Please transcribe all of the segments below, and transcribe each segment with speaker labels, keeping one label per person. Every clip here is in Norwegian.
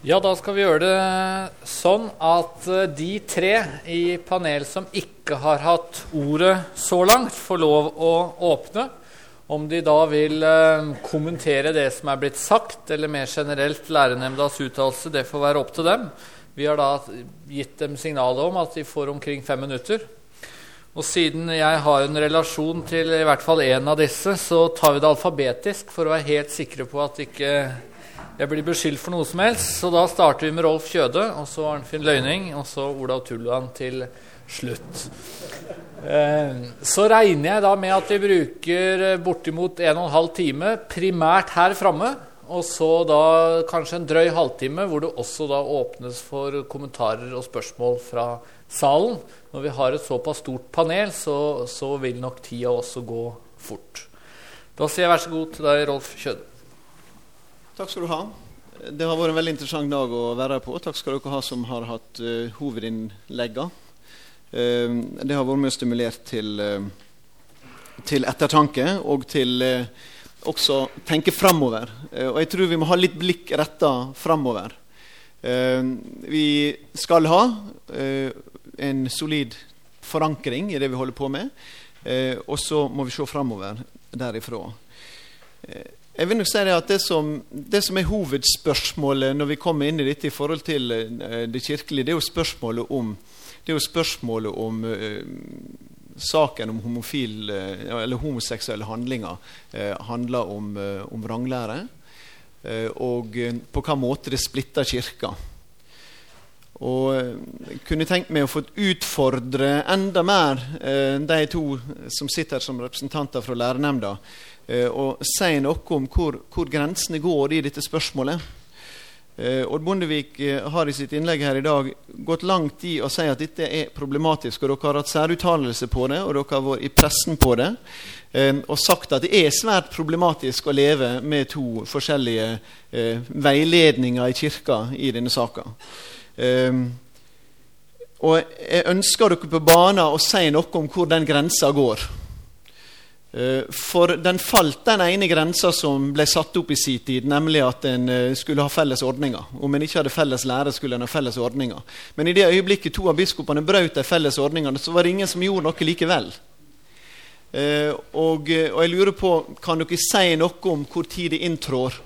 Speaker 1: Ja, da skal vi gjøre det sånn at eh, de tre i panel som ikke har hatt ordet så langt, får lov å åpne. Om de da vil eh, kommentere det som er blitt sagt, eller mer generelt lærernemndas uttalelse, det får være opp til dem. Vi har da gitt dem signalet om at de får omkring fem minutter. Og siden jeg har en relasjon til i hvert fall én av disse, så tar vi det alfabetisk for å være helt sikre på at ikke jeg blir beskyldt for noe som helst. Så da starter vi med Rolf Kjøde, og så Arnfinn Løyning, og så Olav Tulland til slutt. Eh, så regner jeg da med at vi bruker bortimot 1 12 time primært her framme. Og så da kanskje en drøy halvtime hvor det også da åpnes for kommentarer og spørsmål fra salen. Når vi har et såpass stort panel, så, så vil nok tida også gå fort. Da sier jeg vær så god til deg, Rolf Kjøde.
Speaker 2: Takk skal du ha. Det har vært en veldig interessant dag å være her på. Takk skal dere ha som har hatt uh, hovedinnleggene. Uh, det har vært mye stimulert til, uh, til ettertanke og til uh, også tenke framover. og jeg tror vi må ha litt blikk retta framover. vi skal ha en solid forankring i det vi holder på med, og så må vi se framover derifra. Jeg vil nok si det at det som, det som, er hovedspørsmålet når vi kommer inn i dette i forhold til uh, det kirkelige, det er jo spørsmålet om, jo spørsmålet om uh, saken om homofil, uh, eller homoseksuelle handlinger handler om, om vranglære. og på hva måte det splitter kirka. Og jeg kunne tenkt meg å få utfordre enda mer de to som sitter her som representanter fra lærernemnda Eh, og si noe om hvor, hvor, grensene går i dette spørsmålet. Eh, Odd Bondevik eh, har i sitt innlegg her i dag gått langt i å si at dette er problematisk. og Dere har hatt særuttalelse på det, og dere har vært i pressen på det. Og sagt at det er svært problematisk å leve med to forskjellige veiledninger i kirka i denne saka. Og jeg ønsker dere på banen å si noe om hvor den grensa går. Eh, for den falt, den ene grensa som ble satt opp i sin tid, nemlig at en eh, skulle ha felles ordninger. Om en ikke hadde felles lære, skulle en ha felles ordninger. Men i det øyeblikket to av biskopene brøt de felles ordningene, så var det ingen som gjorde noe likevel. Eh, og, og jeg lurer på, kan dere si noe om hvor tid det inntrår?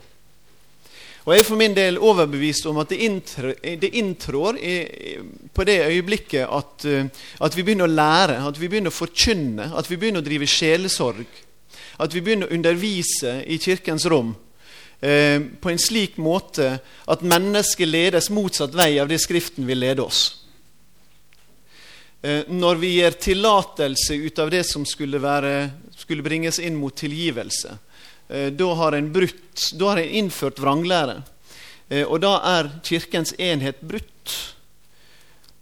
Speaker 2: Og Jeg er for min del overbevist om at det inntrår, det inntrår i, på det øyeblikket at, eh, at, vi begynner å lære, at vi begynner å forkynne, at vi begynner å drive sjelesorg. At vi begynner å undervise i Kirkens rom eh, på en slik måte at mennesket ledes motsatt vei av det Skriften vil lede oss. Eh, når vi gir tillatelse ut av det som skulle, være, skulle bringes inn mot tilgivelse da har en brutt, da har en innført vranglære. Eh, og da er Kirkens enhet brutt.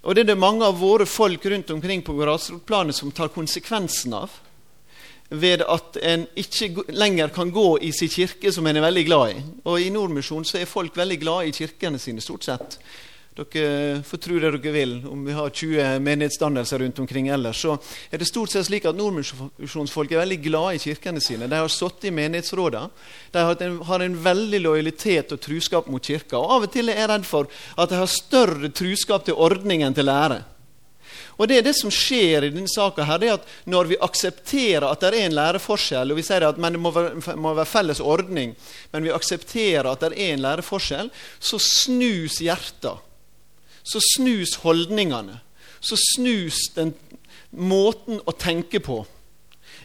Speaker 2: Og det er det mange av våre folk rundt omkring på grasrotplanet som tar konsekvensen av. Ved at en ikke lenger kan gå i sin kirke, som en er veldig glad i. Og i Nordmisjonen så er folk veldig glade i kirkene sine, stort sett. Dere får tro det dere vil. Om vi har 20 menighetsdannelser rundt omkring ellers, så er det stort sett slik at nordmisjonsfolk er veldig glade i kirkene sine. De har sittet i menighetsrådene. De har en, har en, veldig lojalitet og truskap mot kirka. Og Av og til er jeg redd for at de har større truskap til ordning enn til lære. Og Det er det som skjer i denne saka. Her, det er at Når vi aksepterer at det er en læreforskjell, og vi sier at det må være, må være felles ordning, men vi aksepterer at det er en læreforskjell, så snus hjertet så snus holdningene. Så snus den måten å tenke på.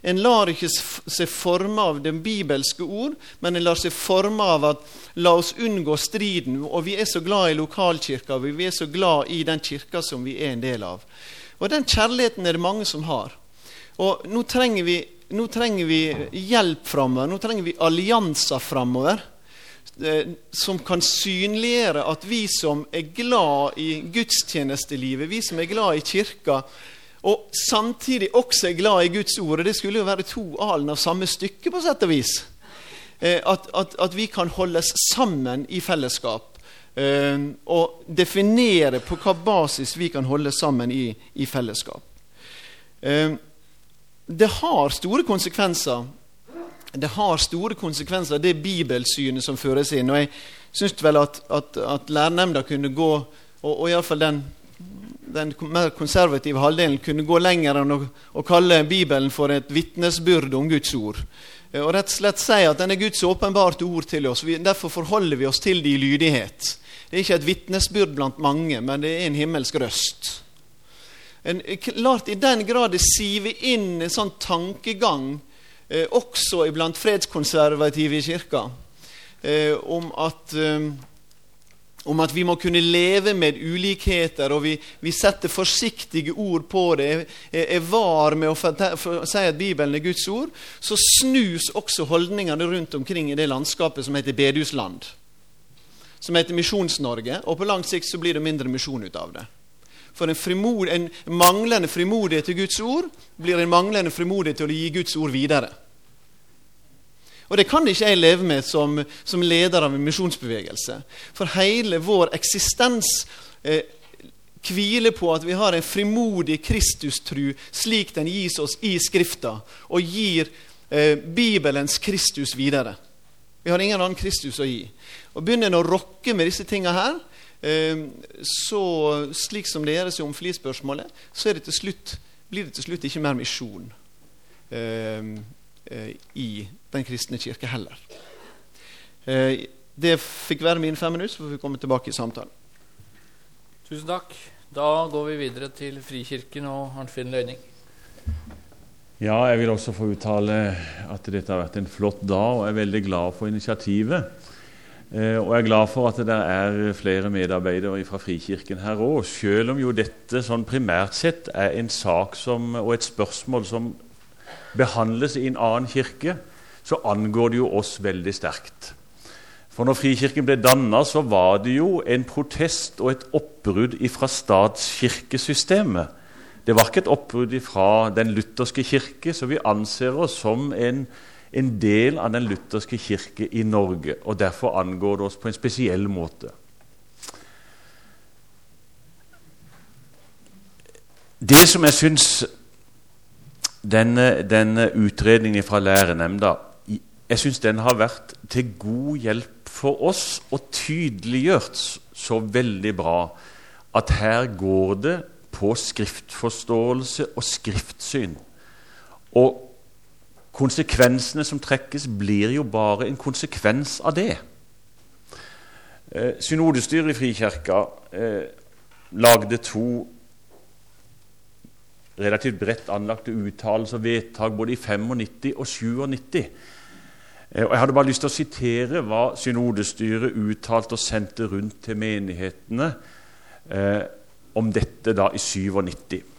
Speaker 2: En lar ikke seg forme av den bibelske ord, men en lar seg forme av at la oss unngå striden. Og vi er så glad i lokalkirka, og vi er så glad i den kirka som vi er en del av. Og den kjærligheten er det mange som har. Og nå trenger vi, nå trenger vi hjelp framover. Nå trenger vi allianser framover. Eh, som kan synliggjøre at vi som er glad i gudstjenestelivet, vi som er glad i kirka, og samtidig også er glad i Guds ord, det skulle jo være to alen av samme stykke, på sett og vis, eh, at, at, at vi kan holdes sammen i fellesskap. Eh, og definere på hva basis vi kan holde sammen i, i fellesskap. Det har store konsekvenser det har store konsekvenser, det bibelsynet som føres inn. Og Jeg syns vel at, at, at lærernemnda kunne gå, og, og iallfall den, den mer konservative halvdelen, kunne gå lenger enn å, å kalle Bibelen for et vitnesbyrd om Guds ord. Eh, og rett og slett si at den er Guds åpenbarte ord til oss. Vi, derfor forholder vi oss til det i lydighet. Det er ikke et vitnesbyrd blant mange, men det er en himmelsk røst. En, klart I den grad det siver inn en sånn tankegang eh, også iblant fredskonservative i kirka eh, om, at, eh, om at vi må kunne leve med ulikheter, og vi, vi setter forsiktige ord på det, er, var med å for, si at Bibelen er Guds ord, så snus også holdningene rundt omkring i det landskapet som heter bedehusland som heter Misjons-Norge, og på lang sikt så blir det mindre misjon ut av det. For en, frimod, en manglende frimodighet til Guds ord blir en manglende frimodighet til å gi Guds ord videre. Og det kan ikke jeg leve med som, som leder av en misjonsbevegelse. For hele vår eksistens eh, hviler på at vi har en frimodig Kristustru slik den gis oss i Skrifta, og gir eh, Bibelens Kristus videre. Vi har ingen annen Kristus å gi. Og Begynner en å rokke med disse tinga her, så slik som det gjøres i om flispørsmålet, så det slutt, blir det til slutt ikke mer misjon eh, eh, i den kristne kirke heller. Det fikk være mine fem minutter, så får vi komme tilbake i samtalen.
Speaker 1: Tusen takk. Da går vi videre til Frikirken og Arnfinn Løyning.
Speaker 3: Ja, jeg vil også få uttale at dette har vært en flott dag, og jeg er veldig glad for initiativet. Eh, og jeg er glad for at det er flere medarbeidere fra Frikirken her òg, selv om jo dette sånn primært sett er en sak som, og et spørsmål som behandles i en annen kirke, så angår det jo oss veldig sterkt. For når Frikirken ble danna, så var det jo en protest og et oppbrudd fra statskirkesystemet det var ikke et oppbrudd fra den lutherske kirke, så vi anser oss som en, en, del av den lutherske kirke i Norge. og Derfor angår det oss på en spesiell måte. Det som jeg syns denne, denne utredningen fra lærenemnda jeg synes den har vært til god hjelp for oss og tydeliggjort så veldig bra at her går det på skriftforståelse og skriftsyn. Og konsekvensene som trekkes, blir jo bare en konsekvens av det. Eh, Synodestyret i Frikirka eh, lagde to relativt bredt anlagte uttalelser og vedtak både i 95 og 97. Eh, og Jeg hadde bare lyst til å sitere hva synodestyret uttalte og sendte rundt til menighetene eh, om dette da i 97.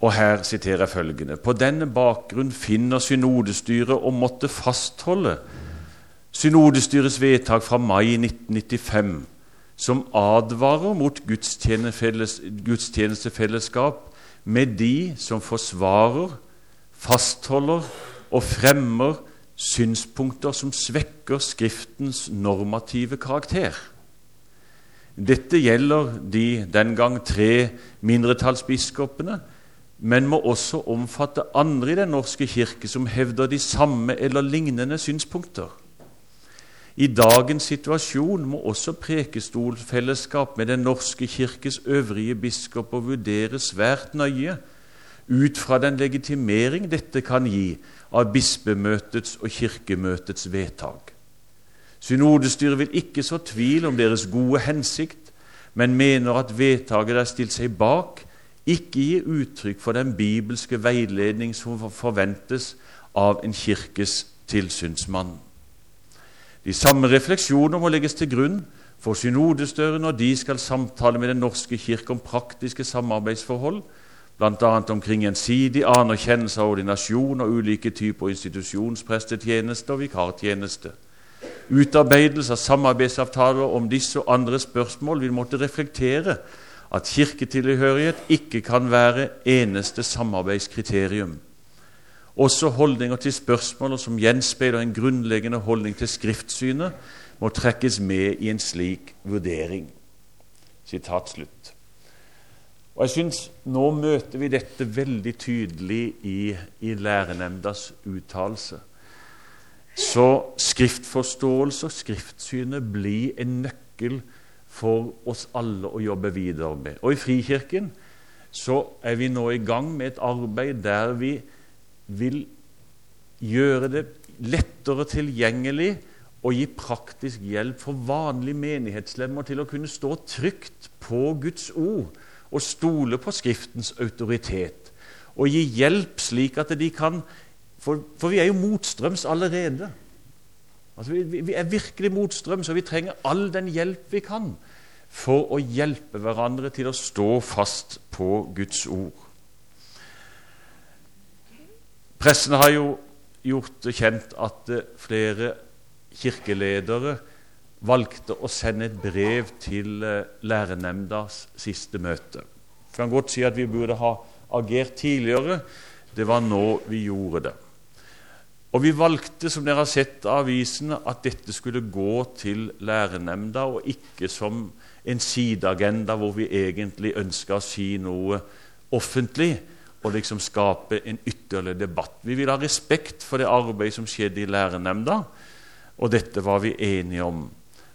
Speaker 3: Og her siterer jeg følgende.: På denne bakgrunn finner synodestyret å måtte fastholde synodestyrets vedtak fra mai 1995, som advarer mot gudstjenestefellesskap med de som forsvarer, fastholder og fremmer synspunkter som svekker Skriftens normative karakter. Dette gjelder de den gang tre mindretallsbiskopene, men må også omfatte andre i Den norske kirke som hevder de samme eller lignende synspunkter. I dagens situasjon må også prekestolfellesskap med Den norske kirkes øvrige biskoper vurderes svært nøye ut fra den legitimering dette kan gi av bispemøtets og kirkemøtets vedtak. Synodestyret vil ikke så tvil om deres gode hensikt, men mener at vedtaket de har stilt seg bak, ikke gir uttrykk for den bibelske veiledning som forventes av en kirkes tilsynsmann. De samme refleksjoner må legges til grunn for synodestøren når de skal samtale med Den norske kirke om praktiske samarbeidsforhold, bl.a. omkring gjensidig anerkjennelse av ordinasjon og ulike typer institusjonsprestetjeneste og vikartjeneste. Utarbeidelse av samarbeidsavtaler om disse og andre spørsmål vil måtte reflektere at kirketilhørighet ikke kan være eneste samarbeidskriterium. Også holdninger til spørsmål som gjenspeiler en grunnleggende holdning til skriftsynet, må trekkes med i en slik vurdering. Sitat slutt. Og jeg synes Nå møter vi dette veldig tydelig i, i lærernemndas uttalelse. Så skriftforståelse og skriftsynet blir en nøkkel for oss alle å jobbe videre med. Og i Frikirken så er vi nå i gang med et arbeid der vi vil gjøre det lettere tilgjengelig og gi praktisk hjelp for vanlige menighetslemmer til å kunne stå trygt på Guds ord og stole på Skriftens autoritet. Og gi hjelp slik at de kan For, for vi er jo motstrøms allerede. Altså vi, vi, er virkelig motstrøms, og vi trenger all den hjelp vi kan for å hjelpe hverandre til å stå fast på Guds ord. Pressen har jo gjort det kjent at eh, flere kirkeledere valgte å sende et brev til lærernemndas lærenemndas siste møte. Jeg kan godt si at vi burde ha agert tidligere. Det var nå vi gjorde det. Og Vi valgte, som dere har sett av avisene, at dette skulle gå til lærernemnda, og ikke som en sideagenda hvor vi egentlig ønska å si noe offentlig og liksom skape en ytterligere debatt. Vi vil ha respekt for det arbeidet som skjedde i lærernemnda, og dette var vi enige om.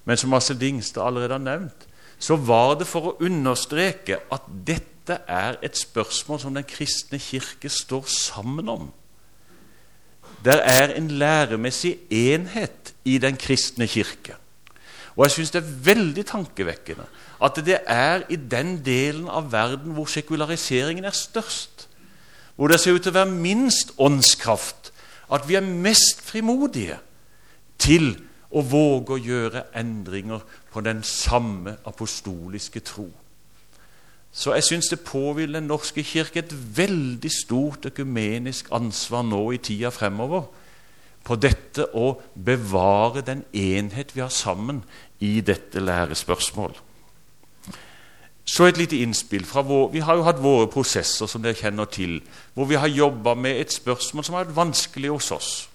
Speaker 3: Men som Asse Dingstad allerede har nevnt, så var det for å understreke at dette er et spørsmål som Den kristne kirke står sammen om. Det er en læremessig enhet i Den kristne kirke. Og jeg syns det er veldig tankevekkende at det er i den delen av verden hvor sekulariseringen er størst, hvor det ser ut til å være minst åndskraft, at vi er mest frimodige til å våge å gjøre endringer på den samme apostoliske tro. Så jeg syns det påhviler Den norske kirke et veldig stort økumenisk ansvar nå i tida fremover på dette å bevare den enhet vi har sammen i dette lærespørsmål. Så et lite innspill. fra vår, Vi har jo hatt våre prosesser som dere kjenner til, hvor vi har jobba med et spørsmål som har vært vanskelig hos oss.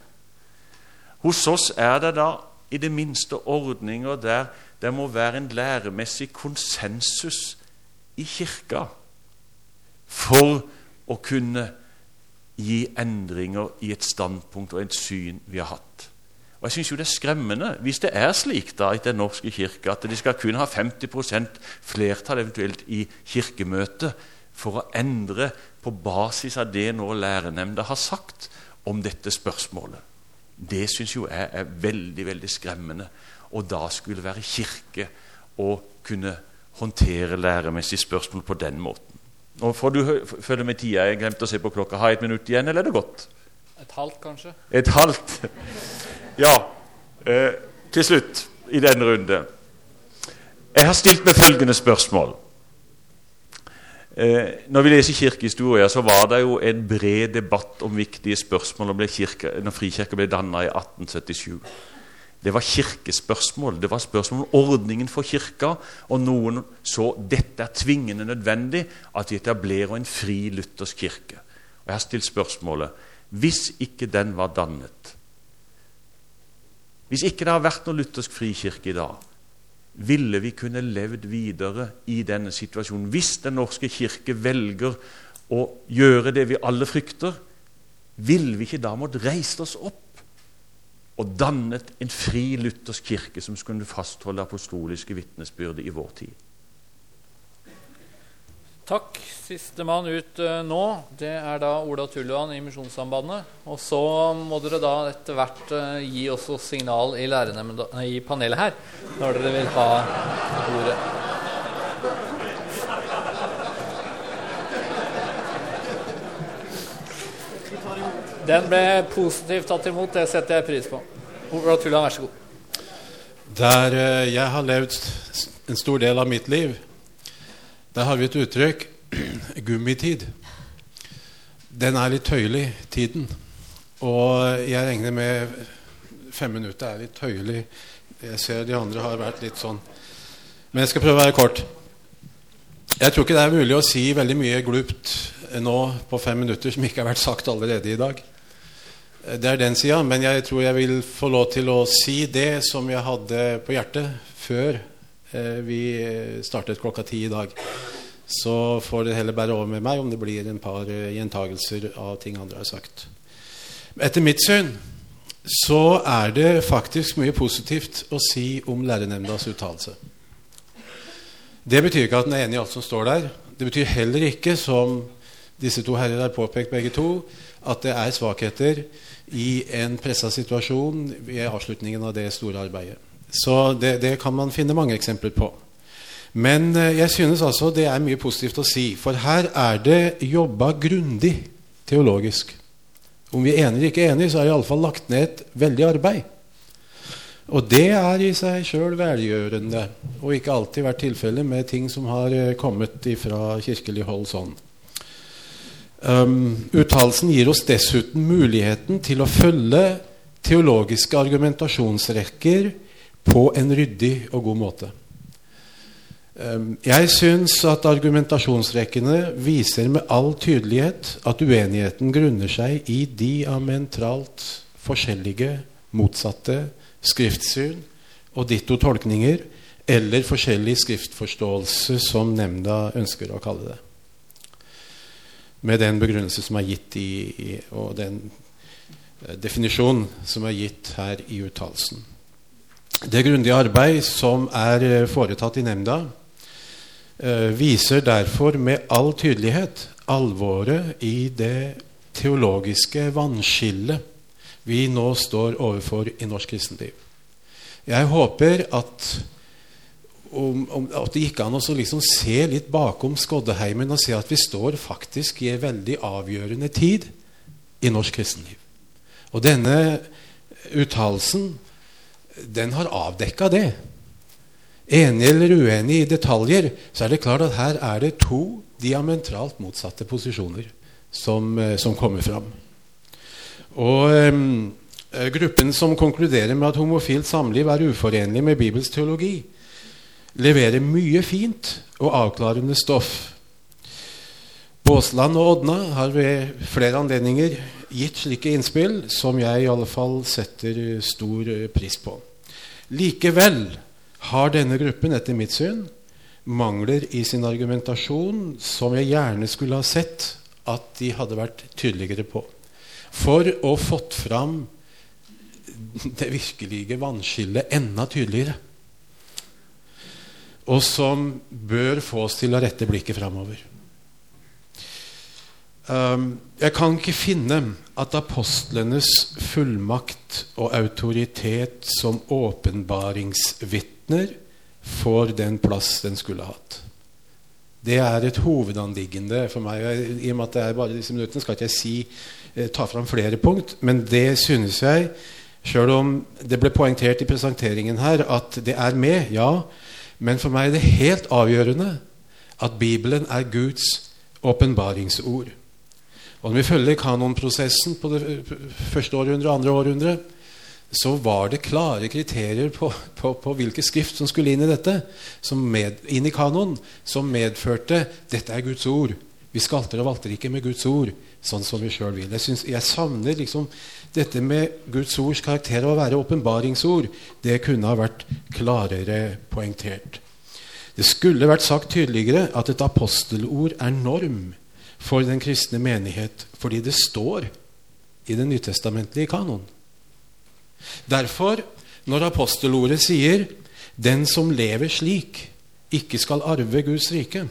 Speaker 3: Hos oss er det da i det minste ordninger der det må være en læremessig konsensus i Kirka for å kunne gi endringer i et standpunkt og et syn vi har hatt. Og Jeg syns det er skremmende hvis det er slik da i Den norske kirke at de skal kun ha 50% flertall eventuelt i kirkemøtet for å endre på basis av det nå lærernemnda har sagt om dette spørsmålet. Det syns jo jeg er veldig veldig skremmende. Og da skulle være kirke å kunne håndtere læremessige spørsmål på den måten. Nå får du følge med tida. Jeg glemte å se på klokka. Har jeg et minutt igjen, eller er det godt?
Speaker 1: Et halvt, kanskje.
Speaker 3: Et halvt. Ja. Eh, til slutt i denne runde. Jeg har stilt meg følgende spørsmål. Eh, når vi leser kirkehistorie, så var det jo en bred debatt om viktige spørsmål når, kirke, når Frikirka ble danna i 1877. Det var kirkespørsmål. Det var spørsmål om ordningen for kirka. Og noen så dette er tvingende nødvendig at vi etablerer en fri luthersk kirke. Og Jeg har stilt spørsmålet hvis ikke den var dannet Hvis ikke det har vært noen luthersk frikirke i dag, ville vi kunne levd videre i denne situasjonen? Hvis Den norske kirke velger å gjøre det vi alle frykter, ville vi ikke da måtte reise oss opp og dannet en fri luthersk kirke som skulle fastholde apostoliske vitnesbyrde i vår tid.
Speaker 1: Takk. Sistemann ut uh, nå, det er da Ola Tulluan i Misjonssambandet. Og så må dere da etter hvert uh, gi oss signal i, i panelet her når dere vil ha ordet. Den ble positivt tatt imot. Det setter jeg pris på. Ola vær så god.
Speaker 4: Der eh, jeg har levd en stor del av mitt liv, der har vi et uttrykk gummitid. Den er litt tøyelig, tiden. Og jeg regner med fem minutter er litt tøyelig. Jeg ser de andre har vært litt sånn. Men jeg skal prøve å være kort. Jeg tror ikke det er mulig å si veldig mye glupt nå på fem minutter som ikke har vært sagt allerede i dag. Det er den sida. Men jeg tror jeg vil få lov til å si det som jeg hadde på hjertet før eh, vi startet klokka ti i dag. Så får det heller bære over med meg om det blir en par eh, gjentagelser av ting andre har sagt. Etter mitt syn så er det faktisk mye positivt å si om lærernemndas uttalelse. Det betyr ikke at den er enig i alt som står der. Det betyr heller ikke, som disse to herrer har påpekt begge to, at det er svakheter i en pressa situasjon ved avslutningen av det store arbeidet. Så det, det kan man finne mange eksempler på. Men eh, jeg synes altså det er mye positivt å si, for her er det jobba grundig teologisk. Om vi er enige eller ikke enige, så er det iallfall lagt ned et veldig arbeid. Og det er i seg sjøl velgjørende, og ikke alltid vært tilfellet med ting som har eh, kommet fra kirkelig hold sånn. Um, uttalelsen gir oss dessuten muligheten til å følge teologiske argumentasjonsrekker på en ryddig og god måte. Um, jeg syns at argumentasjonsrekkene viser med all tydelighet at uenigheten grunner seg i diametralt forskjellige, motsatte skriftsyn og ditto tolkninger, eller forskjellig skriftforståelse, som nemnda ønsker å kalle det med den begrunnelse som er gitt i, i, og den definisjonen som er gitt her i uttalelsen. Det grundige arbeid som er eh, foretatt i nemnda, eh, viser derfor med all tydelighet alvoret i det teologiske vannskillet vi nå står overfor i norsk kristenliv. Jeg håper at om, om, at det gikk an å liksom se litt bakom skoddeheimen og se at vi står faktisk i en veldig avgjørende tid i norsk kristenliv. Og denne uttalelsen den har avdekka det. Enig eller uenig i detaljer, så er det klart at her er det to diametralt motsatte posisjoner som, eh, som kommer fram. Og um, Gruppen som konkluderer med at homofilt samliv er uforenlig med Bibels teologi, leverer mye fint og avklarende stoff. Båsland og Odna har ved flere anledninger gitt slike innspill som jeg i alle fall setter stor pris på. Likevel har denne gruppen etter mitt syn mangler i sin argumentasjon som jeg gjerne skulle ha sett at de hadde vært tydeligere på. For å fått fram det virkelige vannskillet enda tydeligere og som bør få oss til å rette blikket framover. Um, jeg kan ikke finne at apostlenes fullmakt og autoritet som åpenbaringsvitner får den plass den skulle hatt. Det er et hovedanliggende for meg. I og med at det er bare disse minuttene, skal ikke jeg si, eh, ta fram flere punkt, men det synes jeg, sjøl om det ble poengtert i presenteringen her at det er med, ja, men for meg er det helt avgjørende at Bibelen er Guds åpenbaringsord. Og når vi følger kanonprosessen på det første århundre og andre århundre, så var det klare kriterier på, på, på hvilke skrift som skulle inn i dette, med, inn i kanon, som medførte dette er Guds ord. Vi skalter og valter ikke med Guds ord, sånn som vi sjøl vil. Jeg, synes, jeg savner liksom dette med Guds ords karakter av å være åpenbaringsord, det kunne ha vært klarere poengtert. Det skulle vært sagt tydeligere at et apostelord er norm for den kristne menighet, fordi det står i den nytestamentlige kanon. Derfor, når apostelordet sier 'den som lever slik, ikke skal arve Guds rike',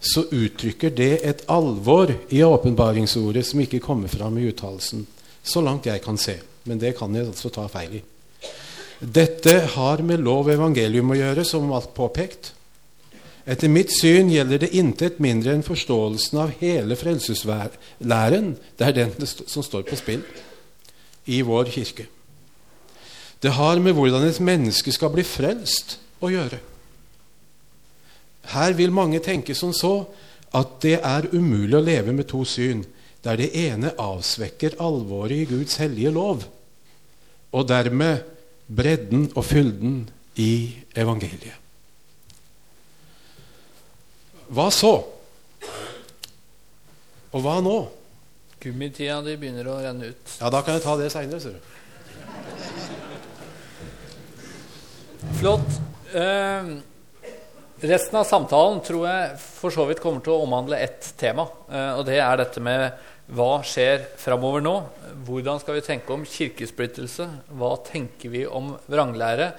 Speaker 4: så uttrykker det et alvor i åpenbaringsordet som ikke kommer fram i uttalelsen. Så langt jeg kan se. Men det kan jeg altså ta feil i. Dette har med lov og evangelium å gjøre, som alt påpekt. Etter mitt syn gjelder det intet mindre enn forståelsen av hele frelseslæren. Det er den som står på spill i vår kirke. Det har med hvordan et menneske skal bli frelst, å gjøre. Her vil mange tenke som så at det er umulig å leve med to syn der det ene avsvekker alvoret i Guds hellige lov, og dermed bredden og fylden i evangeliet. Hva så? Og hva nå?
Speaker 1: Gummitida di begynner å renne ut.
Speaker 4: Ja, da kan jeg ta det seinere, ser du.
Speaker 1: Flott. Eh, resten av samtalen tror jeg for så vidt kommer til å omhandle ett tema. Eh, og det er dette med Hva skjer framover nå? Hvordan skal vi tenke om kirkesplittelse? Hva tenker vi om vranglære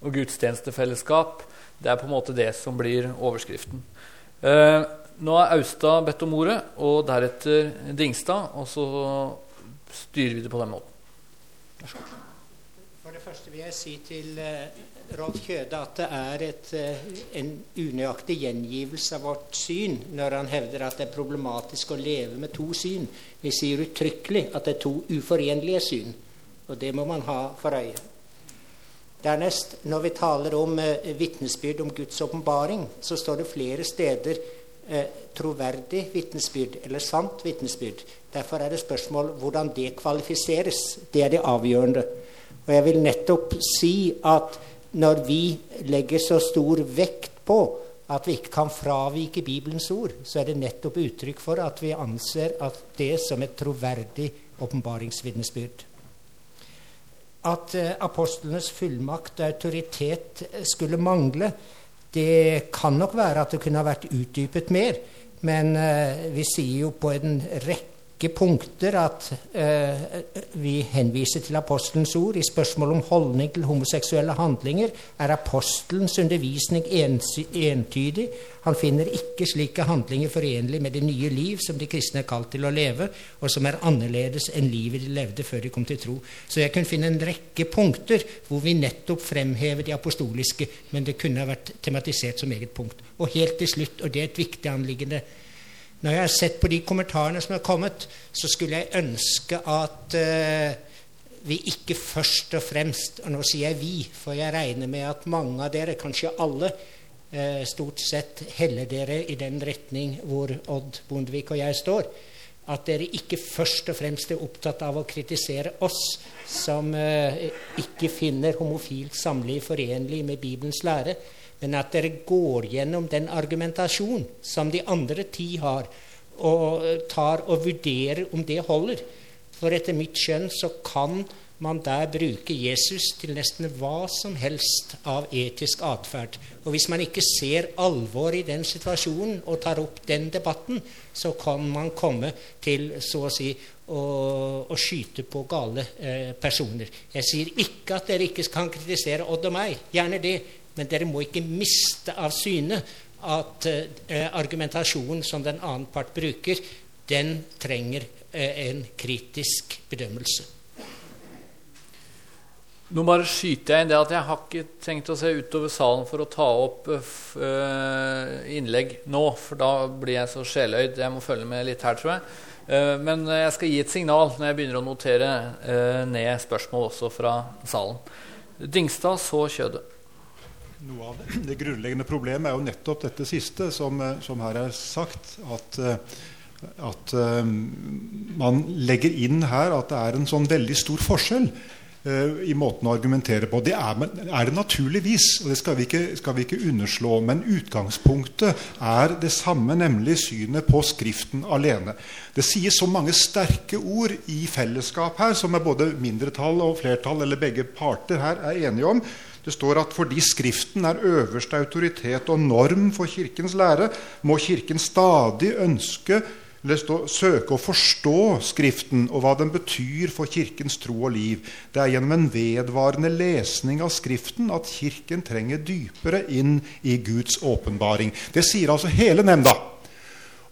Speaker 1: og gudstjenestefellesskap? Det er på en måte det som blir overskriften. Eh, nå er Austad bedt om ordet, og deretter Dingstad. Og så styrer vi det på den måten. Vær så god.
Speaker 5: For det første vil jeg si til uh, Rolf Kjøde at det er et, uh, en unøyaktig gjengivelse av vårt syn når han hevder at det er problematisk å leve med to syn. Vi sier uttrykkelig at det er to uforenlige syn, og det må man ha for øye. Dernest, når vi taler om eh, vitnesbyrd om Guds åpenbaring, så står det flere steder troverdig vitnesbyrd eller sant vitnesbyrd. Derfor er det spørsmål hvordan det kvalifiseres. Det er det avgjørende. Og jeg vil nettopp si at når vi legger så stor vekt på at vi ikke kan fravike Bibelens ord, så er det nettopp uttrykk for at vi anser at det som et troverdig åpenbaringsvitnesbyrd. At eh, apostlenes fullmakt og autoritet skulle mangle, det kan nok være at det kunne ha vært utdypet mer. Men eh, vi sier jo på en rekke rekke punkter at eh, vi henviser til apostelens ord. I spørsmål om holdning til homoseksuelle handlinger er apostelens undervisning entydig. Han finner ikke slike handlinger forenlig med det nye liv som de kristne er kalt til å leve, og som er annerledes enn livet de levde før de kom til tro. Så jeg kunne finne en rekke punkter hvor vi nettopp fremhever de apostoliske, men det kunne ha vært tematisert som eget punkt. Og helt til slutt, og det er et viktig anliggende, når jeg har sett på de kommentarene som er kommet, så skulle jeg ønske at uh, vi ikke først og fremst Og nå sier jeg 'vi', for jeg regner med at mange av dere, kanskje alle, uh, stort sett heller dere i den retning hvor Odd Bondevik og jeg står. At dere ikke først og fremst er opptatt av å kritisere oss som uh, ikke finner homofilt samliv forenlig med Bibelens lære men at dere går gjennom den argumentasjon som de andre ti har, og tar og vurderer om det holder. For etter mitt skjønn så kan man der bruke Jesus til nesten hva som helst av etisk atferd. Og hvis man ikke ser alvor i den situasjonen og tar opp den debatten, så kan man komme til så å si å, å skyte på gale eh, personer. Jeg sier ikke at dere ikke kan kritisere Odd og meg. Gjerne det. Men dere må ikke miste av syne at eh, argumentasjonen som den annen part bruker, den trenger eh, en kritisk bedømmelse.
Speaker 1: Nå bare skyter jeg inn det at jeg har ikke tenkt å se utover salen for å ta opp uh, innlegg nå, for da blir jeg så sjeløyd. Jeg må følge med litt her, tror jeg. Uh, men jeg skal gi et signal når jeg begynner å notere ned spørsmål også fra salen. Dingstad, så Kjøde.
Speaker 6: Noe av det, det, grunnleggende problemet er jo nettopp dette siste, som, eh, som her er sagt. At, eh, at uh, man legger inn her at det er en sånn veldig stor forskjell i måten å argumentere på. Det er, er det naturligvis, og det skal vi, ikke, skal vi, ikke, underslå. Men utgangspunktet er det samme, nemlig synet på Skriften alene. Det sies så mange sterke ord i fellesskap her, som er både mindretall og flertall, eller begge parter her, er enige om det står at fordi Skriften er øverste autoritet og norm for Kirkens lære, må Kirken stadig ønske eller stå, søke å forstå Skriften og hva den betyr for Kirkens tro og liv. Det er gjennom en vedvarende lesning av Skriften at Kirken trenger dypere inn i Guds åpenbaring. Det sier altså hele nemnda.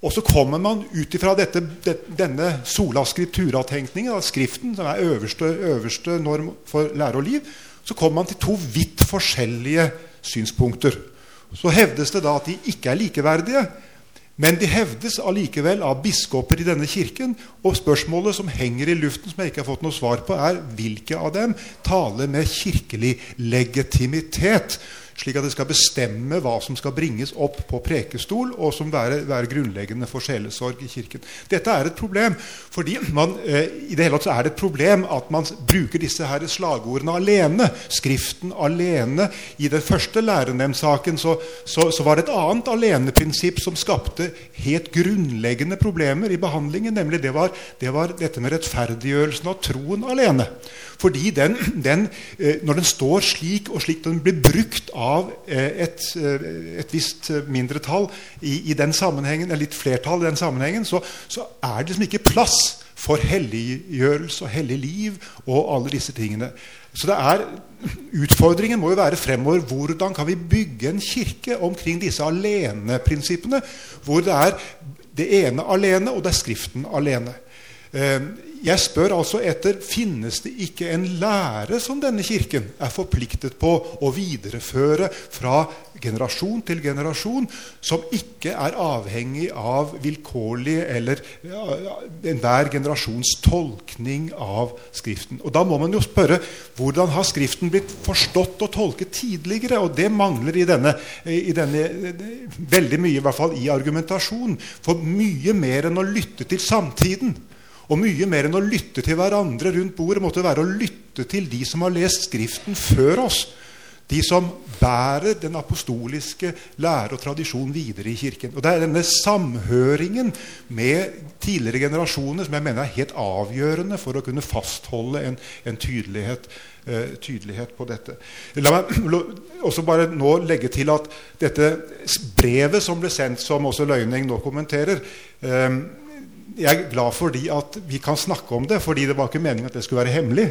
Speaker 6: Og så kommer man ut ifra dette, denne sola scriptura-tenkningen, Skriften, som er øverste, øverste norm for lære og liv, så kommer man til to vidt forskjellige synspunkter. Så hevdes det da at de ikke er likeverdige. Men de hevdes allikevel av biskoper i denne kirken. Og spørsmålet som henger i luften, som jeg ikke har fått noe svar på, er hvilke av dem taler med kirkelig legitimitet slik at det skal bestemme hva som skal bringes opp på prekestol, og som være, være grunnleggende for sjelesorg i Kirken. Dette er et problem. fordi man, eh, i det hele tatt er det et problem at man bruker disse her slagordene alene. Skriften alene. I den første lærenemndsaken så, så, så, var det et annet aleneprinsipp som skapte helt grunnleggende problemer i behandlingen. nemlig det var, det var dette med rettferdiggjørelsen av troen alene. Fordi den, den, eh, når den står slik, og slik den blir brukt av av et, et visst mindretall i, i, den sammenhengen, eller litt flertall i den sammenhengen, så, så er det liksom ikke plass for helliggjørelse og hellig liv og alle disse tingene. Så er, Utfordringen må jo være fremover hvordan kan vi bygge en kirke omkring disse aleneprinsippene, hvor det er det ene alene, og det er Skriften alene. Jeg spør altså etter finnes det ikke en lære som denne kirken er forpliktet på å videreføre fra generasjon til generasjon, som ikke er avhengig av vilkårlig eller enhver generasjons tolkning av Skriften. Og Da må man jo spørre hvordan har Skriften blitt forstått og tolket tidligere? Og det mangler i denne, i denne veldig mye, i hvert fall i argumentasjon. For mye mer enn å lytte til samtiden og mye mer enn å lytte til hverandre rundt bordet måtte være å lytte til de som har lest Skriften før oss. De som bærer den apostoliske lære og tradisjon videre i Kirken. Og Det er denne samhøringen med tidligere generasjoner som jeg mener er helt avgjørende for å kunne fastholde en, en tydelighet, uh, tydelighet, på dette. La meg også bare nå legge til at dette brevet som ble sendt, som også Løyning nå kommenterer uh, jeg er glad fordi at vi kan snakke om det, fordi det var ikke meningen at det skulle være hemmelig.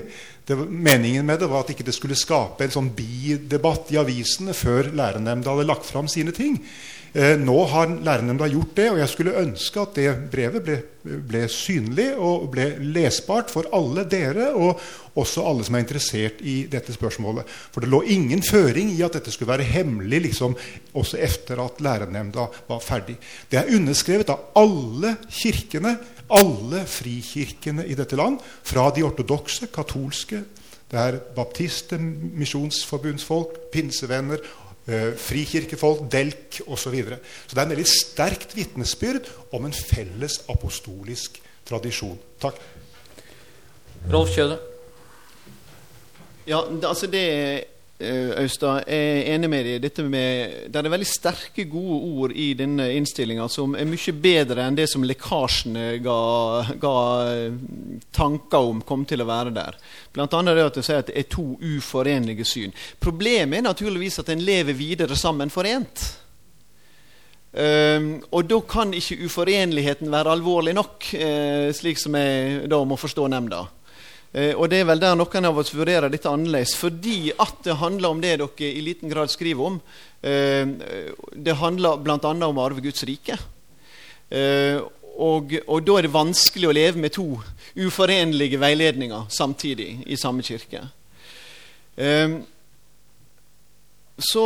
Speaker 6: Det, meningen med det var at ikke det skulle skape en sånn bidebatt i avisene før lærernemnda hadde lagt fram sine ting. Eh, nå har lærernemnda gjort det, og jeg skulle ønske at det brevet ble, ble, synlig og ble lesbart for alle dere, og også alle som er interessert i dette spørsmålet. For det lå ingen føring i at dette skulle være hemmelig liksom, også etter at lærernemnda var ferdig. Det er underskrevet av alle kirkene, alle frikirkene i dette land, fra de ortodokse, katolske, det er baptister, misjonsforbundsfolk, pinsevenner frikirkefolk, delk osv. Så, videre. så det er en veldig sterkt vitnesbyrd om en felles apostolisk tradisjon. Takk.
Speaker 1: Rolf Kjøde.
Speaker 2: Ja, altså det Eh, jeg er enig med deg. Med, det er veldig sterke, gode ord i denne innstillinga som er mye bedre enn det som lekkasjene ga, ga eh, tanker om kom til å være der. Blant annet det at du sier at det er to uforenlige syn. Problemet er naturligvis at en lever videre sammen forent. Um, og da kan ikke uforenligheten være alvorlig nok, uh, slik som jeg da må forstå nemnda. Eh, og det er vel der noen av oss vurderer dette annerledes, fordi at det handler om det dere i liten grad skriver om. Eh, det handler bl.a. om å arve Guds rike. Eh, og, og, da er det vanskelig å leve med to uforenlige veiledninger samtidig i samme kirke. Så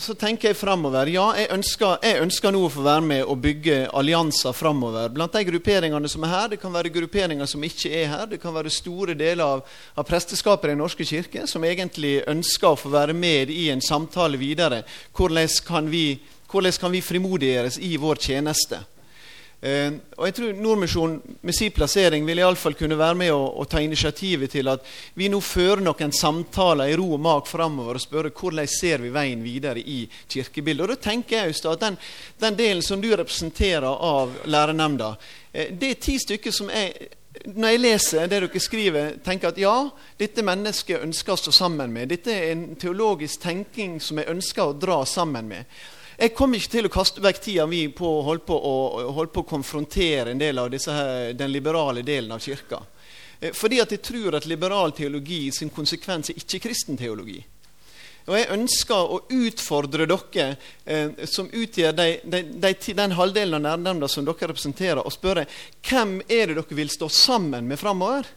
Speaker 2: så tenker jeg framover. Ja, jeg ønsker, jeg ønsker, nå å få være med og bygge allianser framover. Blant de grupperingene som er her, det kan være grupperinger som ikke er her. Det kan være store deler av, av presteskapet i Den norske kirke som egentlig ønsker å få være med i en samtale videre. Hvordan kan vi, hvordan kan vi frimodiggjøres i vår tjeneste? Eh, og jeg tror Nordmisjonen med sin plassering vil iallfall kunne være med å, å, ta initiativet til at vi nå fører noen samtaler i ro og mak framover og spørre hvordan ser vi veien videre i kirkebildet. Og Da tenker jeg Øystein, at den, den, delen som du representerer av lærernemnda, eh, det er ti stykker som jeg når jeg leser det dere skriver, tenker at ja, dette mennesket ønsker å stå sammen med. Dette er en teologisk tenking som jeg ønsker å dra sammen med. Jeg kommer ikke til å kaste vekk tida mi på å holde på å, holde på å konfrontere en del av her, den liberale delen av kirka. Eh, fordi at jeg tror at liberal teologi sin konsekvens er ikke-kristen teologi. Og Jeg ønsker å utfordre dere eh, som utgjør de, de, de, den halvdelen av nærnemnda som dere representerer, og spørre hvem er det dere vil stå sammen med framover?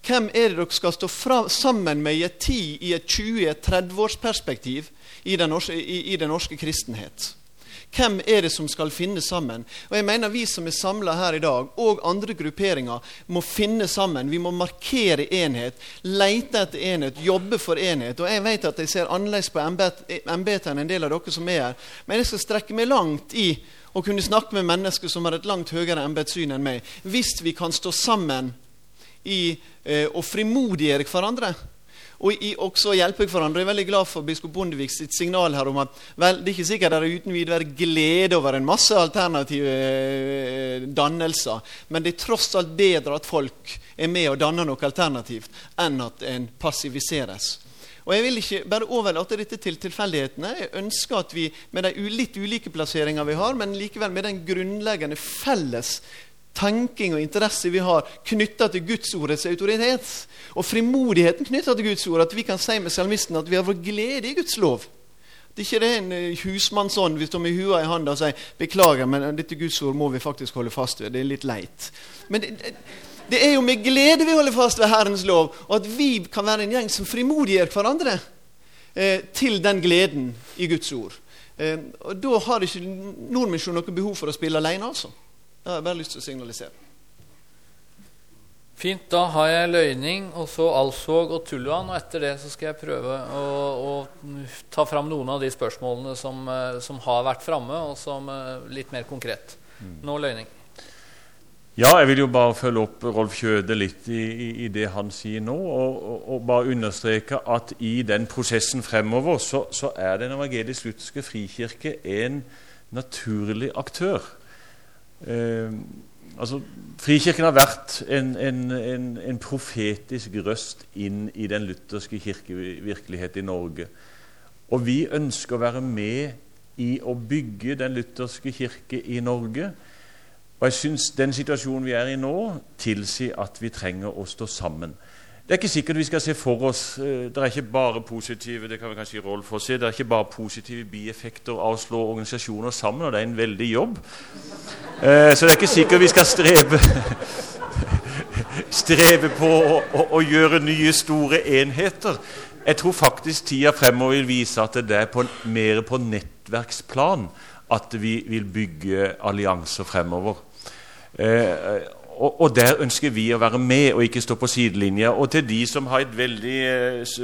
Speaker 2: Hvem er det dere skal stå fra, sammen med i et 10-, i et 20-, i et 30-årsperspektiv? I den, norske, i, i den norske kristenhet. Hvem er det som skal finne sammen? Og jeg mener Vi som er samla her i dag, og andre grupperinger, må finne sammen. Vi må markere enhet, lete etter enhet, jobbe for enhet. Og Jeg vet at jeg ser annerledes på embetet enn en del av dere som er her, men jeg skal strekke meg langt i å kunne snakke med mennesker som har et langt høyere embetssyn enn meg, hvis vi kan stå sammen i eh, å frimodiggjøre hverandre og i, også hjelpe hverandre. Jeg er veldig glad for biskop Bondevik sitt signal her om at vel, det er ikke sikkert det er uten videre glede over en masse alternative eh, dannelser, men det er tross alt bedre at folk er med og danner noe alternativt, enn at en passiviseres. Og Jeg vil ikke bare overlate dette til tilfeldighetene. Jeg ønsker at vi med de litt ulike plasseringer vi har, men likevel med den grunnleggende felles tenking og interesse vi har knytta til Gudsordets autoritet, og frimodigheten knytta til Guds ord, at vi kan si med salmisten at vi har vår glede i Guds lov. Det er ikke det en eh, husmannsånd vi står med hua i handa og sier 'beklager, men dette Guds ord må vi faktisk holde fast ved'. Det er litt leit. Men det, det, det er jo med glede vi holder fast ved Herrens lov, og at vi kan være en gjeng som frimodiggjør hverandre eh, til den gleden i Guds ord. Eh, og Da har ikke Nordmisjonen noe behov for å spille alene. altså. Det har jeg bare lyst til å signalisere.
Speaker 1: Fint. Da har jeg løgning, og så Alsvåg og Tulluan. Og etter det så skal jeg prøve å, å ta fram noen av de spørsmålene som, eh, som har vært framme, og som uh, litt mer konkret. Nå løgning.
Speaker 3: Ja, jeg vil jo bare følge opp Rolf Kjøde litt i, i, i det han sier nå, og, og, og, bare understreke at i den prosessen fremover så, så er Den evangelisk-lutherske frikirke en naturlig aktør. Eh, altså, Frikirken har vært en, en, en, en, profetisk røst inn i den lutherske kirkevirkelighet i Norge. Og vi ønsker å være med i å bygge den lutherske kirke i Norge. Og jeg syns den situasjonen vi er i nå, tilsier at vi trenger å stå sammen. Det er ikke sikkert vi skal se for oss eh, Det er ikke bare positive det kan vi kanskje Rolf få se, det er ikke bare positive bieffekter av å slå organisasjoner sammen, og det er en veldig jobb. Eh, så det er ikke sikkert vi skal strebe strebe på å, å, å, gjøre nye, store enheter. Jeg tror faktisk tida fremover vil vise at det er på, mer på nettverksplan at vi vil bygge allianser fremover. Eh, og, og, der ønsker vi å være med og ikke stå på sidelinja. Og til de som har et veldig eh,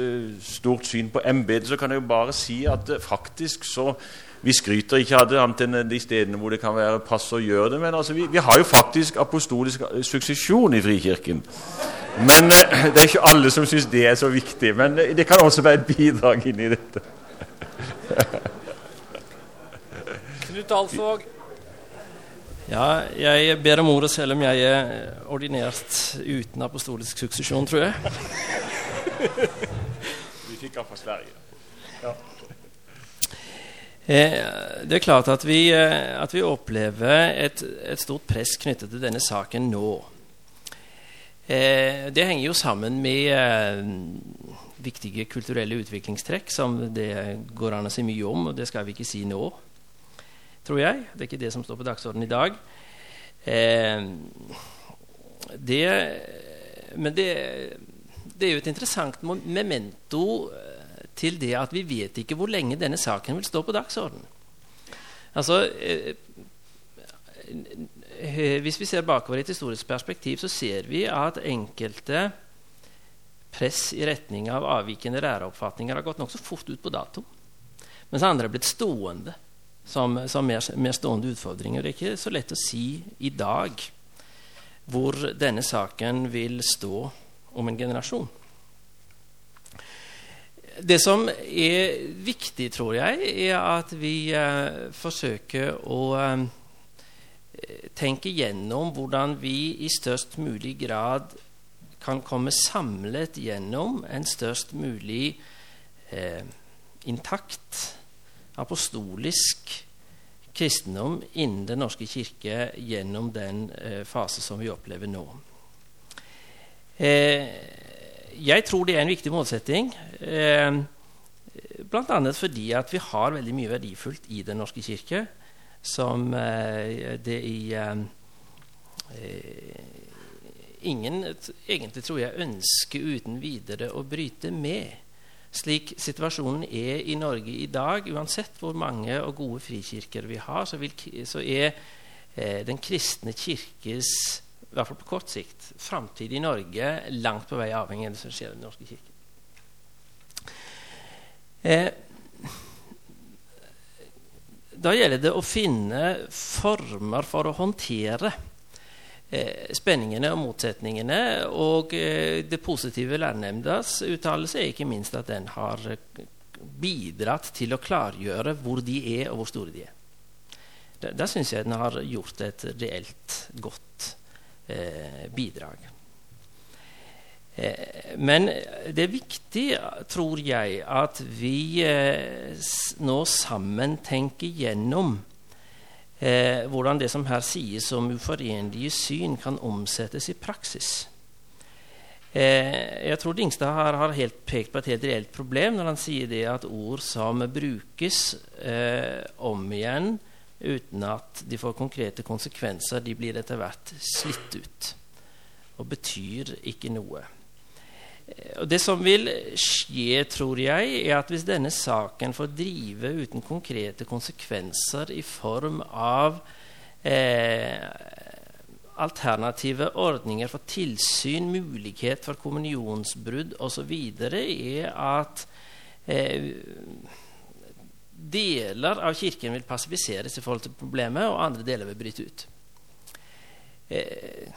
Speaker 3: stort syn på embetet, så kan jeg jo bare si at eh, faktisk så Vi skryter ikke av det, annet enn de stedene hvor det kan være pass å gjøre det. Men altså, vi, vi, har jo faktisk apostolisk suksesjon i Frikirken. Men eh, det er ikke alle som syns det er så viktig. Men det kan også være et bidrag inn i dette.
Speaker 1: Knut Alsvåg.
Speaker 7: Ja, jeg ber om ordet selv om jeg er ordinert uten apostolisk suksesjon, tror jeg.
Speaker 3: Vi fikk han fra Sverige. Ja.
Speaker 7: Eh, det er klart at vi, eh, at vi opplever et, et, stort press knyttet til denne saken nå. Eh, det henger jo sammen med viktige kulturelle utviklingstrekk som det går an å si mye om, og det skal vi ikke si nå tror jeg. Det er ikke det som står på dagsordenen i dag. Eh, det, men det, det, er jo et interessant memento eh, til det at vi vet ikke hvor lenge denne saken vil stå på dagsordenen. Altså, eh, eh, hvis vi ser bakover i et historisk perspektiv, så ser vi at enkelte press i retning av avvikende læreoppfatninger har gått nokså fort ut på dato, mens andre er blitt stående som, som mer, mer, stående utfordringer. Det er ikke så lett å si i dag hvor denne saken vil stå om en generasjon. Det som er viktig, tror jeg, er at vi eh, forsøker å eh, tenke gjennom hvordan vi i størst mulig grad kan komme samlet gjennom en størst mulig eh, intakt apostolisk kristendom innen Den norske kirke gjennom den eh, fase som vi opplever nå. Eh, jeg tror det er en viktig målsetting, eh, bl.a. fordi at vi har veldig mye verdifullt i Den norske kirke som eh, det i eh, ingen egentlig tror jeg ønsker uten videre å bryte med slik situasjonen er i Norge i dag, uansett hvor mange og gode frikirker vi har, så, vil, så er eh, den kristne kirkes i hvert fall på kort sikt, framtid i Norge langt på vei avhengig av det som skjer i Den norske kirke. Eh, da gjelder det å finne former for å håndtere Eh, spenningene og motsetningene. Og eh, det positive lærernemndas uttalelse er ikke minst at den har eh, bidratt til å klargjøre hvor de er, og hvor store de er. Da, der syns jeg den har gjort et reelt godt eh, bidrag. Eh, men det er viktig, tror jeg, at vi eh, nå sammen tenker gjennom eh, hvordan det som her sies om uforenlige syn, kan omsettes i praksis. Eh, jeg tror Dingstad har, har pekt på et helt reelt problem når han sier det at ord som brukes eh, om igjen uten at de får konkrete konsekvenser, de blir etter hvert slitt ut og betyr ikke noe. Det som vil skje, tror jeg, er at hvis denne saken får drive uten konkrete konsekvenser i form av eh, alternative ordninger for tilsyn, mulighet for kommunionsbrudd osv., er at eh, deler av Kirken vil passiviseres i forhold til problemet, og andre deler vil bryte ut. Eh,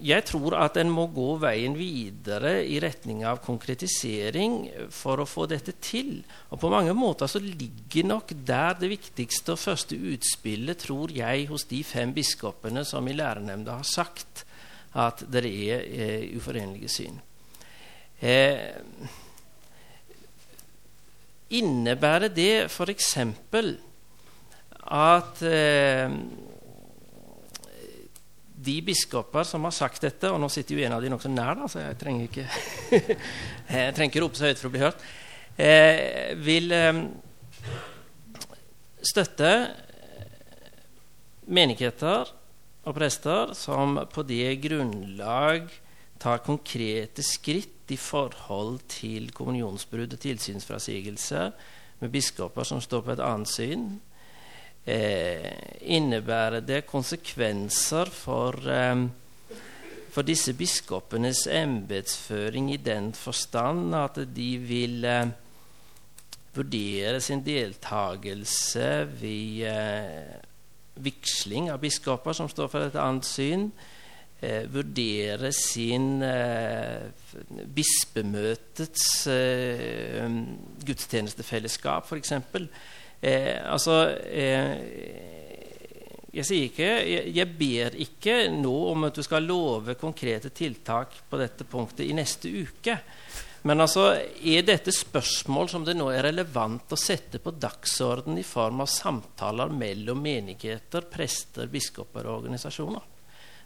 Speaker 7: jeg tror at en må gå veien videre i retning av konkretisering for å få dette til. Og på mange måter så ligger nok der det viktigste og første utspillet, tror jeg, hos de fem biskopene som i lærernemnda har sagt at det er eh, uforenlige syn. Eh, innebærer det f.eks. at eh, de biskoper som har sagt dette, og nå sitter jo en av de nokså nær, da, så jeg trenger ikke jeg trenger ikke rope så høyt for å bli hørt, eh, vil eh, støtte menigheter og prester som på det grunnlag tar konkrete skritt i forhold til kommunionsbrudd og tilsynsfrasigelse med biskoper som står på et annet syn, eh, innebærer det konsekvenser for, eh, for disse biskopenes embetsføring i den forstand at de vil eh, vurdere sin deltakelse ved eh, vigsling av biskoper som står for et annet syn. Eh, vurdere sin eh, bispemøtets eh, gudstjenestefellesskap, f.eks. Eh, altså eh, jeg ikke jeg, jeg, ber ikke nå om at du skal love konkrete tiltak på dette punktet i neste uke. Men altså, er dette spørsmål som det nå er relevant å sette på dagsorden i form av samtaler mellom menigheter, prester, biskoper og organisasjoner?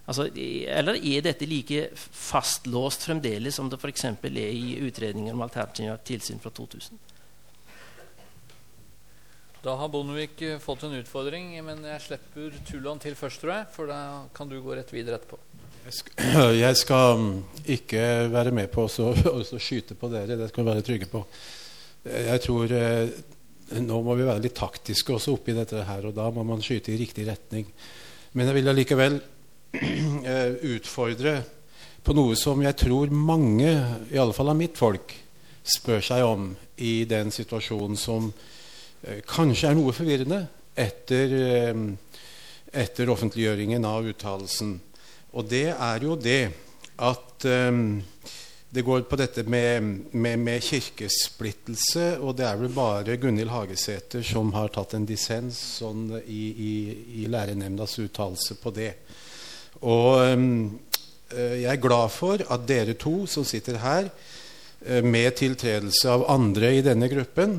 Speaker 7: Altså, eller er dette like fastlåst fremdeles som det f.eks. er i utredningen om alternativ tilsyn fra 2000?
Speaker 1: Da har Bondevik eh, fått en utfordring, men jeg slipper Tuland til først, tror jeg. For da kan du gå rett videre etterpå.
Speaker 4: Jeg skal mm, ikke være med på å skyte på dere. Det skal vi være trygge på. Jeg tror eh, Nå må vi være litt taktiske også oppi dette her, og da må man skyte i riktig retning. Men jeg vil allikevel eh, utfordre på noe som jeg tror mange, i alle fall av mitt folk, spør seg om i den situasjonen som Eh, kanskje er noe forvirrende etter, eh, etter offentliggjøringen av uttalelsen. Og det er jo det at um, det går på dette med, med, med, kirkesplittelse, og det er vel bare Gunhild Hagesæter som har tatt en dissens sånn i, i, i lærenemndas uttalelse på det. Og um, jeg er glad for at dere to som sitter her, med tiltredelse av andre i denne gruppen,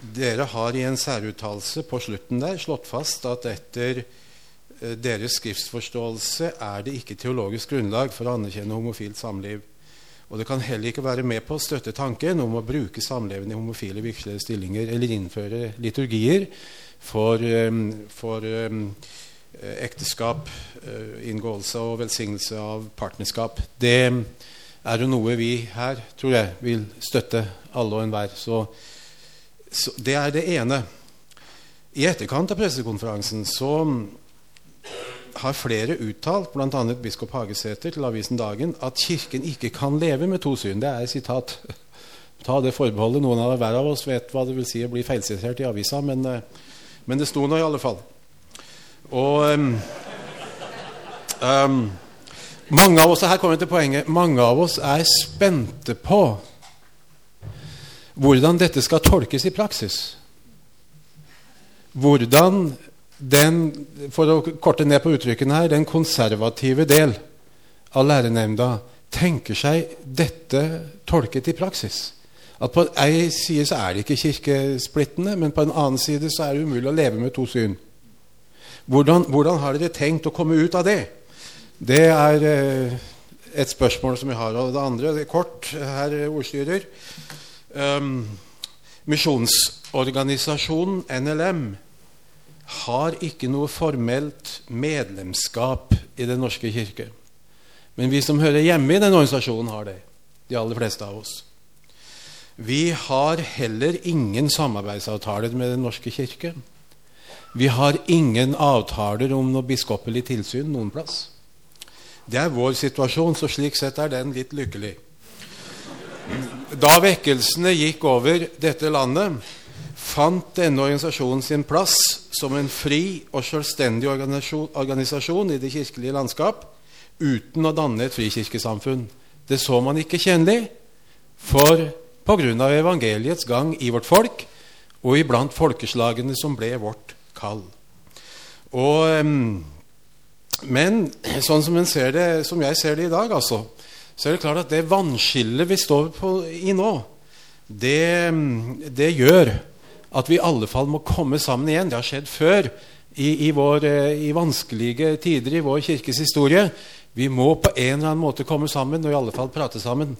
Speaker 4: dere har i en særuttalelse på slutten der slått fast at etter eh, deres skriftsforståelse er det ikke teologisk grunnlag for å anerkjenne homofilt samliv. Og det kan heller ikke være med på å støtte tanken om å bruke samlevende homofile vigslede stillinger eller innføre liturgier for, um, for um, ekteskap, inngåelse og velsignelse av partnerskap. Det er jo noe vi her, tror jeg, vil støtte alle og enhver. Så så det er det ene. I etterkant av pressekonferansen så har flere uttalt, bl.a. biskop Hagesæter til avisen Dagen, at Kirken ikke kan leve med to syn. Det er sitat. Ta det forbeholdet. Noen av hver av oss vet hva det vil si å bli feilsitert i avisa, men, eh, men, det sto nå i alle fall. Og um, um, mange av oss, her kommer vi til poenget, mange av oss er spente på hvordan dette skal tolkes i praksis. Hvordan den, for å korte ned på uttrykkene her, den konservative del av lærenemnda tenker seg dette tolket i praksis. At På en side så er det ikke kirkesplittende, men på en annen side så er det umulig å leve med to syn. Hvordan, hvordan har dere tenkt å komme ut av det? Det er eh, et spørsmål som vi har. Og det andre, det er kort, herr ordstyrer um, Misjonsorganisasjonen NLM har ikke noe formelt medlemskap i Den norske kirke. Men vi som hører hjemme i den organisasjonen, har det. De aller fleste av oss. Vi har heller ingen samarbeidsavtaler med Den norske kirke. Vi har ingen avtaler om noe biskopelig tilsyn noen plass. Det er vår situasjon, så slik sett er den litt lykkelig. Da vekkelsene gikk over dette landet, fant denne organisasjonen sin plass som en fri og selvstendig organisasjon i det kirkelige landskap uten å danne et frikirkesamfunn. Det så man ikke kjennelig, for pga. evangeliets gang i vårt folk og iblant folkeslagene som ble vårt kall. Og, men sånn som, ser det, som, jeg ser det i dag, altså, så er det klart at det vannskillet vi står på, i nå, det, det, gjør at vi i alle fall må komme sammen igjen. Det har skjedd før i, i, vår, i vanskelige tider i vår kirkes historie. Vi må på en eller annen måte komme sammen, og i alle fall prate sammen.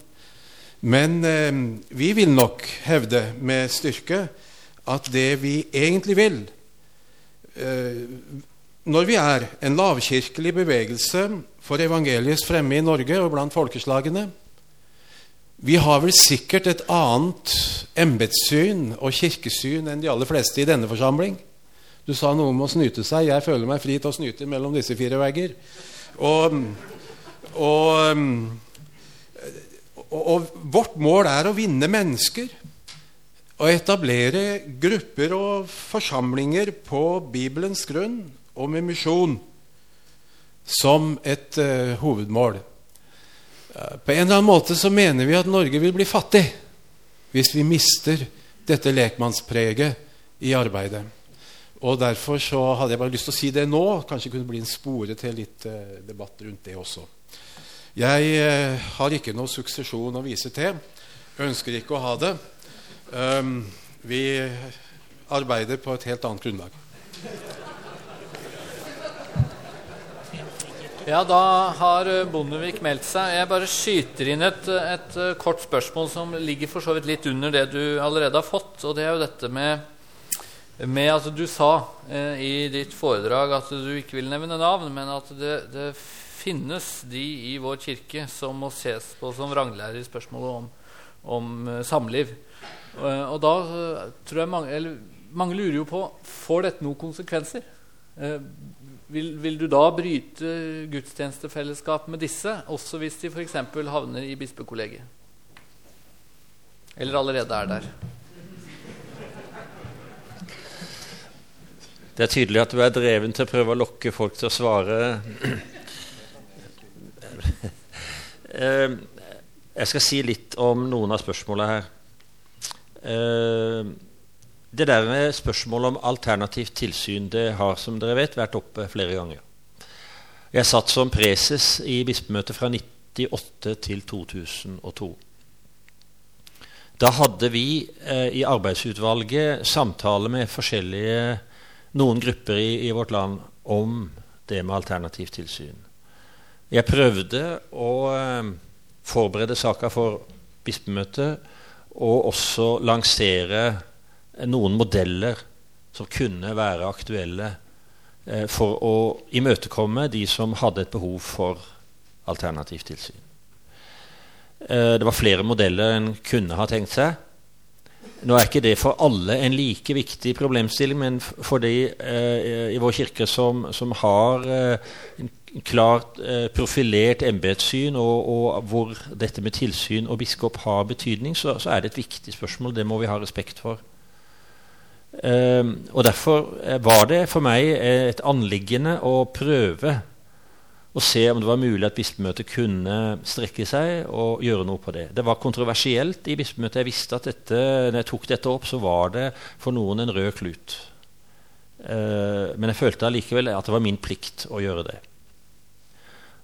Speaker 4: Men eh, vi vil nok hevde med styrke at det vi egentlig vil eh, Når vi er en lavkirkelig bevegelse for evangeliets fremme i Norge og blant folkeslagene Vi har vel sikkert et annet embetssyn og kirkesyn enn de aller fleste i denne forsamling. Du sa noe om å snyte seg. Jeg føler meg fri til å snyte mellom disse fire vegger. Og, og, og, vårt mål er å vinne mennesker. og etablere grupper og forsamlinger på Bibelens grunn og med misjon som et uh, hovedmål. Uh, på en eller annen måte så mener vi at Norge vil bli fattig hvis vi mister dette lekmannspreget i arbeidet. Og Derfor så hadde jeg bare lyst til å si det nå. Kanskje kunne bli en spore til litt uh, debatt rundt det også. Jeg uh, har ikke noe suksesjon å vise til. Ønsker ikke å ha det. Um, vi arbeider på et helt annet grunnlag.
Speaker 1: Ja, da har Bondevik meldt seg. Jeg bare skyter inn et, et kort spørsmål som ligger for så vidt litt under det du allerede har fått. Og det er jo dette med med at du sa eh, i ditt foredrag at du ikke vil nevne navn, men at det, det, finnes de i vår kirke som må ses på som vranglærer i spørsmålet om, om uh, samliv. Og, og da tror jeg mange, eller, mange lurer jo på får dette noen konsekvenser. Vil, vil, du da bryte gudstjenestefellesskap med disse, også hvis de f.eks. havner i bispekollegiet? Eller allerede er der?
Speaker 8: Det er tydelig at du er dreven til å prøve å lokke folk til å svare. Eh, jeg skal si litt om noen av spørsmålene her. Det der med spørsmålet om alternativt tilsyn det har som dere vet, vært oppe flere ganger. Jeg satt som preses i bispemøtet fra 1998 til 2002. Da hadde vi eh, i arbeidsutvalget samtale med forskjellige noen grupper i, i, vårt land om det med alternativt tilsyn. Jeg prøvde å eh, forberede saka for bispemøtet og også lansere noen modeller som kunne være aktuelle eh, for å imøtekomme de som hadde et behov for alternativt tilsyn. Eh, det var flere modeller en kunne ha tenkt seg. Nå er ikke det for alle en like viktig problemstilling, men for de eh, i vår kirke som, som har eh, en klart eh, profilert embetssyn, og, og, hvor dette med tilsyn og biskop har betydning, så, så, er det et viktig spørsmål. Det må vi ha respekt for. Eh, og Derfor eh, var det for meg et anliggende å prøve og se om det var mulig at bispemøtet kunne strekke seg og gjøre noe på det. Det var kontroversielt i bispemøtet. Jeg visste at dette, når jeg tok dette opp, så var det for noen en rød klut. Eh, men jeg følte allikevel at det var min plikt å gjøre det.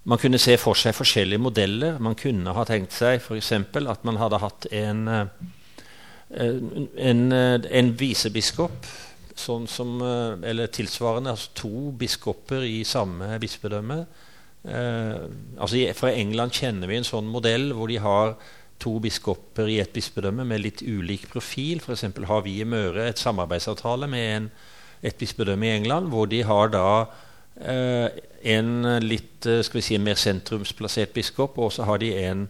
Speaker 8: Man kunne se for seg forskjellige modeller. Man kunne ha tenkt seg f.eks. at man hadde hatt en, en, en visebiskop sånn som, eller tilsvarende, altså to biskoper i samme bispedømme. Eh, altså Fra England kjenner vi en sånn modell hvor de har to biskoper i et bispedømme med litt ulik profil. F.eks. har vi i Møre et samarbeidsavtale med en, et bispedømme i England, hvor de har da eh, en litt eh, skal vi si, mer sentrumsplassert biskop, og så har de en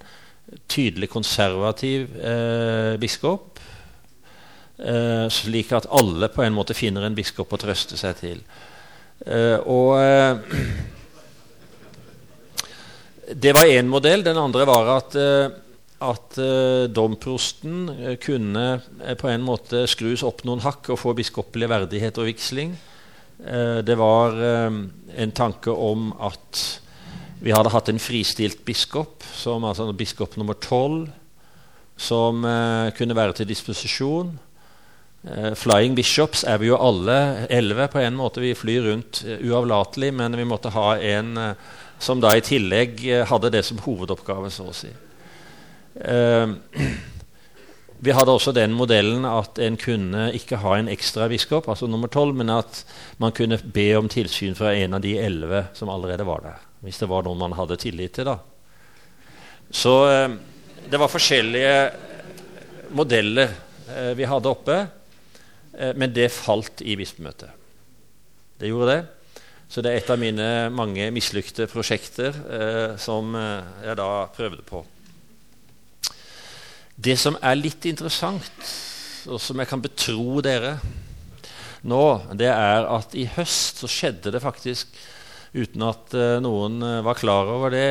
Speaker 8: tydelig konservativ eh, biskop. Eh, slik at alle på en måte finner en biskop å trøste seg til. Eh, og det var én modell. Den andre var at, eh, at uh, domprosten kunne på en måte skrus opp noen hakk og få biskopelig verdighet og vigsling. det var en tanke om at vi hadde hatt en fristilt biskop, som, altså biskop nummer tolv, som kunne være til disposisjon. flying bishops er vi jo alle elleve på en måte. Vi flyr rundt uavlatelig, men vi måtte ha en som da i tillegg eh, hadde det som hovedoppgave, så å si. Uh, vi hadde også den modellen at en kunne ikke ha en ekstra biskop, altså nummer tolv, men at man kunne be om tilsyn fra en av de elleve som allerede var der. Hvis det var noen man hadde tillit til. da. Så uh, det var forskjellige modeller uh, vi hadde oppe, men det falt i bispemøtet. Det gjorde det. Så det er et av mine mange mislykte prosjekter eh, som eh, jeg da prøvde på. Det som er litt interessant, og som jeg kan betro dere nå, det er at i høst så skjedde det faktisk uten at eh, noen eh, var klar over det.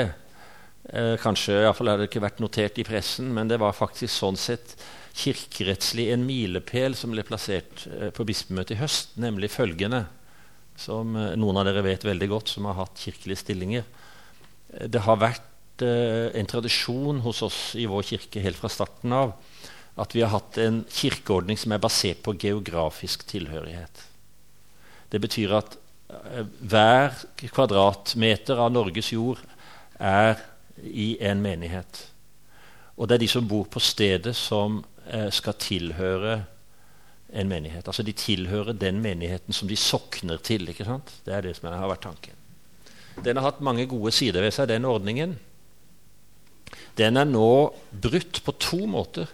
Speaker 8: Eh, kanskje iallfall hadde det ikke vært notert i pressen, men det var faktisk sånn sett kirkerettslig en milepæl som ble plassert på bispemøtet i høst, nemlig følgende som noen av dere vet veldig godt, som har hatt kirkelige stillinger. Det har vært en tradisjon hos oss i vår kirke helt fra starten av at vi har hatt en kirkeordning som er basert på geografisk tilhørighet. Det betyr at hver kvadratmeter av Norges jord er i en menighet. Og det er de som bor på stedet, som eh, skal tilhøre en menighet. Altså De tilhører den menigheten som de sokner til. ikke sant? Det er det som har vært tanken. Den har hatt mange gode sider ved seg, den ordningen. Den er nå brutt på to måter.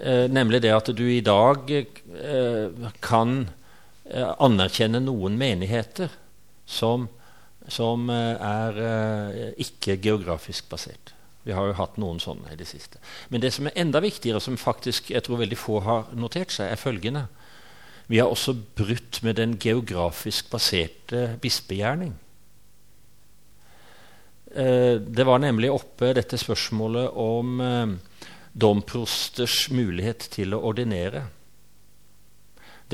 Speaker 8: Eh, nemlig det at du i dag eh, kan anerkjenne noen menigheter som, som eh, er eh, ikke geografisk basert. Vi har jo hatt noen sånne i det siste. Men det som er enda viktigere, som faktisk jeg tror veldig få har notert seg, er følgende. Vi har også brutt med den geografisk baserte bispegjerning. Eh, det var nemlig oppe dette spørsmålet om eh, domprosters mulighet til å ordinere.